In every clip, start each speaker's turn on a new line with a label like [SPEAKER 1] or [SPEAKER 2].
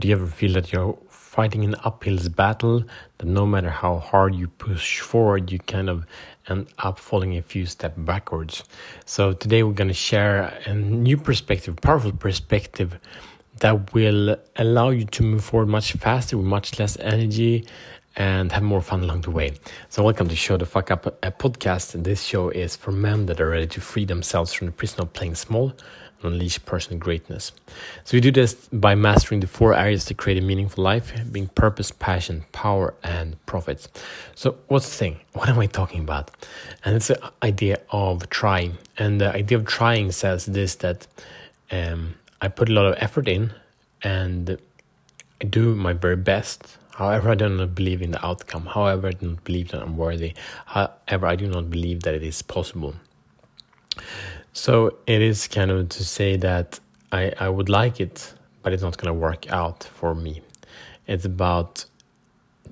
[SPEAKER 1] Do you ever feel that you're fighting an uphill battle, that no matter how hard you push forward, you kind of end up falling a few steps backwards? So today we're going to share a new perspective, powerful perspective that will allow you to move forward much faster with much less energy and have more fun along the way. So, welcome to Show the Fuck Up a podcast. This show is for men that are ready to free themselves from the prison of playing small unleash personal greatness. So, we do this by mastering the four areas to create a meaningful life being purpose, passion, power, and profits. So, what's the thing? What am I talking about? And it's the idea of trying. And the idea of trying says this that um, I put a lot of effort in and I do my very best However, I do not believe in the outcome. However, I do not believe that I'm worthy. However, I do not believe that it is possible. So it is kind of to say that I, I would like it, but it's not going to work out for me. It's about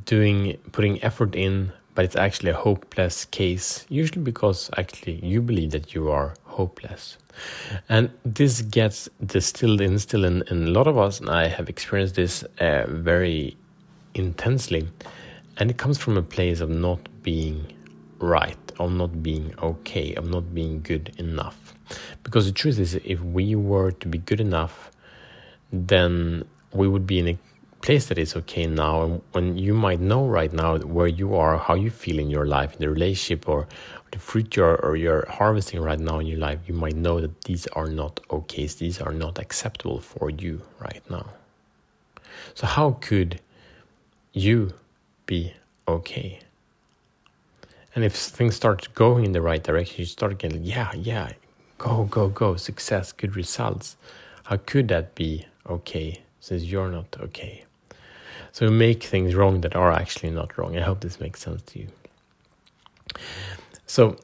[SPEAKER 1] doing putting effort in, but it's actually a hopeless case. Usually because actually you believe that you are hopeless. And this gets distilled in still in, in a lot of us, and I have experienced this uh, very intensely. And it comes from a place of not being right, of not being okay, of not being good enough. Because the truth is, if we were to be good enough, then we would be in a place that is okay now. And when you might know right now where you are, how you feel in your life, in the relationship, or the fruit you're or you're harvesting right now in your life, you might know that these are not okay. These are not acceptable for you right now. So how could you be okay. And if things start going in the right direction, you start getting, yeah, yeah, go, go, go, success, good results. How could that be okay since you're not okay? So make things wrong that are actually not wrong. I hope this makes sense to you. So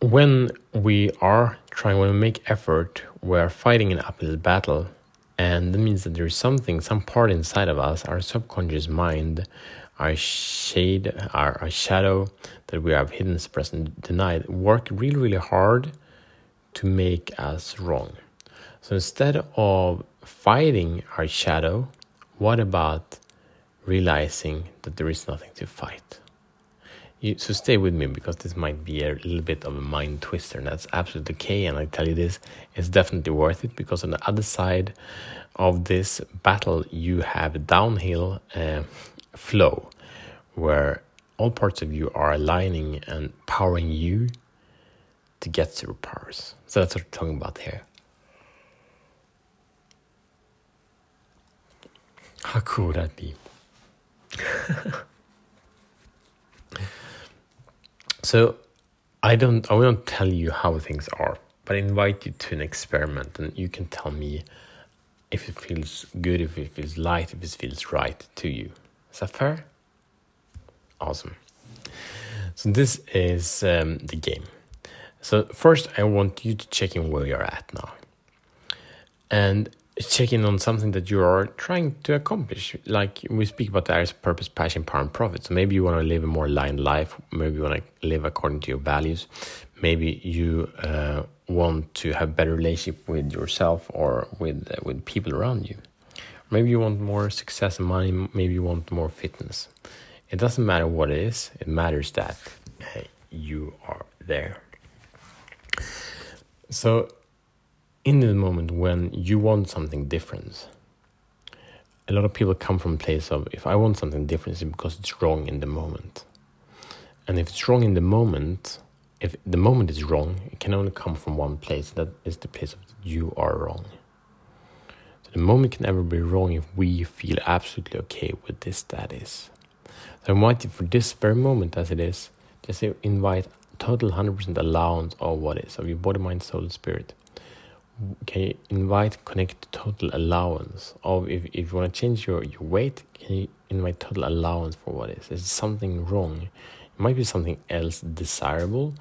[SPEAKER 1] when we are trying, when we make effort, we're fighting an uphill battle and that means that there's something, some part inside of us, our subconscious mind, our shade, our, our shadow that we have hidden, suppressed, and denied, work really, really hard to make us wrong. So instead of fighting our shadow, what about realizing that there is nothing to fight? You, so stay with me because this might be a little bit of a mind twister, and that's absolutely okay. And I tell you this, it's definitely worth it because on the other side of this battle, you have a downhill uh, flow where all parts of you are aligning and powering you to get superpowers. So that's what we're talking about here. How cool would that be? So I don't I won't tell you how things are, but I invite you to an experiment and you can tell me if it feels good, if it feels light, if it feels right to you. Is that fair? Awesome. So this is um, the game. So first I want you to check in where you're at now. And checking on something that you are trying to accomplish. Like we speak about the areas purpose, passion, power, and profit. So maybe you want to live a more aligned life. Maybe you want to live according to your values. Maybe you uh, want to have better relationship with yourself or with uh, with people around you. Maybe you want more success and money. Maybe you want more fitness. It doesn't matter what it is. It matters that you are there. So in the moment when you want something different, a lot of people come from a place of if I want something different, it's because it's wrong in the moment. And if it's wrong in the moment, if the moment is wrong, it can only come from one place. That is the place of you are wrong. So the moment can never be wrong if we feel absolutely okay with this that is. So I invite you for this very moment as it is, just invite total 100% allowance of what is, of your body, mind, soul, spirit. Can you invite connect total allowance of if, if you want to change your, your weight can you invite total allowance for what is? Is something wrong? It might be something else desirable.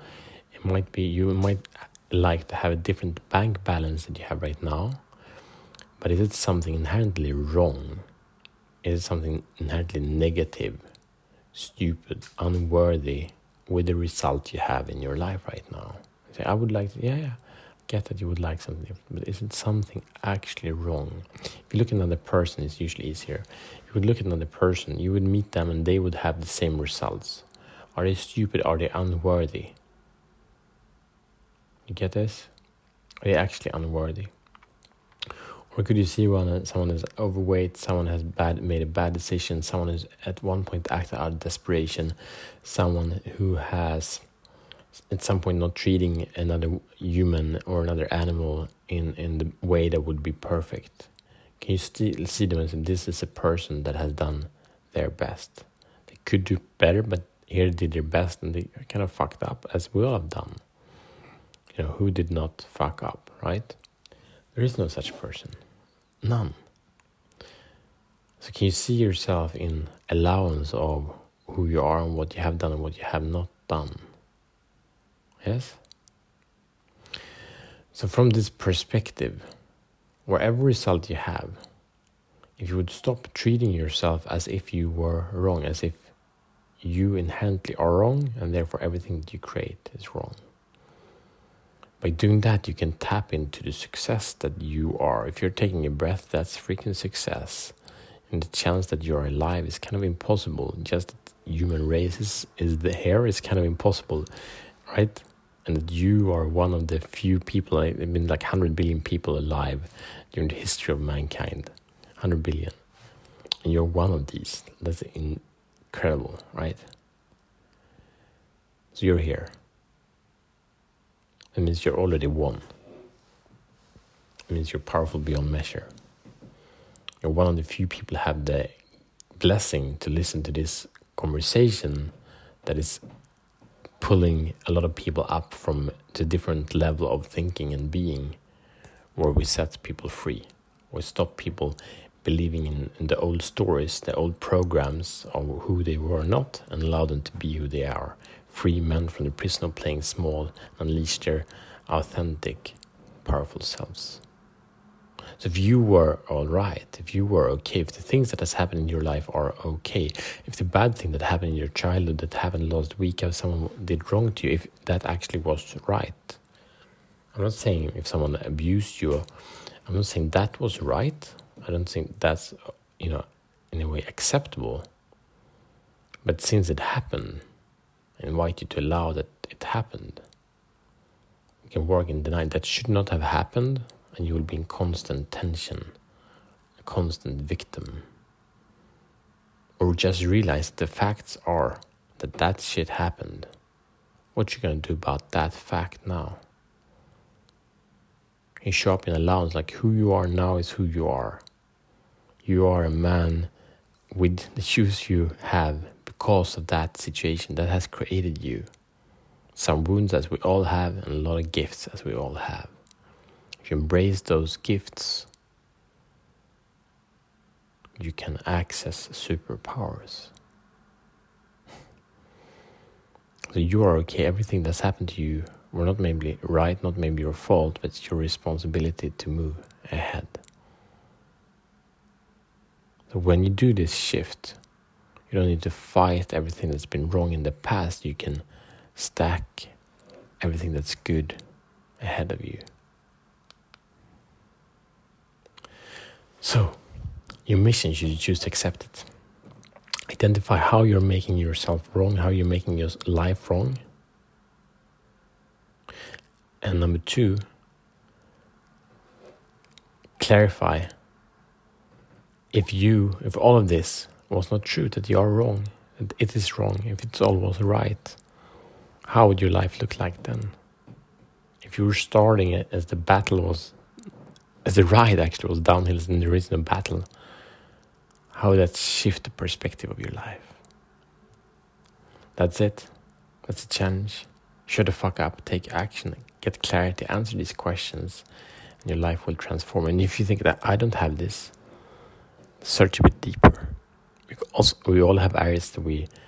[SPEAKER 1] It might be you might like to have a different bank balance that you have right now but is it something inherently wrong? Is it something inherently negative stupid unworthy with the result you have in your life right now say i would like to, yeah yeah get that you would like something but isn't something actually wrong? If you look at another person, it's usually easier. You would look at another person, you would meet them and they would have the same results. Are they stupid? Are they unworthy? You get this? Are they actually unworthy? Or could you see one someone is overweight, someone has bad made a bad decision, someone is at one point acted out of desperation, someone who has at some point not treating another human or another animal in, in the way that would be perfect. Can you still see them as this is a person that has done their best? They could do better, but here they did their best and they kind of fucked up, as we all have done. You know, who did not fuck up, right? There is no such person. None. So can you see yourself in allowance of who you are and what you have done and what you have not done? Yes? So, from this perspective, whatever result you have, if you would stop treating yourself as if you were wrong, as if you inherently are wrong, and therefore everything that you create is wrong. By doing that, you can tap into the success that you are. If you're taking a breath, that's freaking success. And the chance that you're alive is kind of impossible. Just human race is, is the hair is kind of impossible, right? and that you are one of the few people, I mean, like 100 billion people alive during the history of mankind. 100 billion. And you're one of these. That's incredible, right? So you're here. That means you're already one. It means you're powerful beyond measure. You're one of the few people have the blessing to listen to this conversation that is pulling a lot of people up from the different level of thinking and being where we set people free we stop people believing in, in, the old stories the old programs of who they were not and allow them to be who they are free men from the prison of playing small and unleash their authentic powerful selves so if you were all right, if you were okay, if the things that has happened in your life are okay, if the bad thing that happened in your childhood that happened last week, if someone did wrong to you, if that actually was right. I'm not saying if someone abused you, I'm not saying that was right. I don't think that's you know in a way acceptable. But since it happened, I invite you to allow that it happened. You can work in denying that should not have happened and you will be in constant tension, a constant victim. Or just realize the facts are that that shit happened. What you gonna do about that fact now? You show up in allowance like who you are now is who you are. You are a man with the shoes you have because of that situation that has created you. Some wounds as we all have, and a lot of gifts as we all have If you embrace those gifts, you can access superpowers. So you are okay. Everything that's happened to you were not maybe right, not maybe your fault, but it's your responsibility to move ahead. So when you do this shift, you don't need to fight everything that's been wrong in the past. You can stack everything that's good ahead of you. So, your mission, you choose to accept it. Identify how you're making yourself wrong, how you're making your life wrong. And number two, clarify if you, if all of this was not true, that you are wrong, that it is wrong, if it's all was right, how would your life look like then? If you were starting it as the battle was as the ride actually was downhill in the original battle, how would that shift the perspective of your life. That's it. That's a challenge. Shut the fuck up, take action, get clarity, answer these questions, and your life will transform. And if you think that I don't have this, search a bit deeper. We, also, we all have areas that we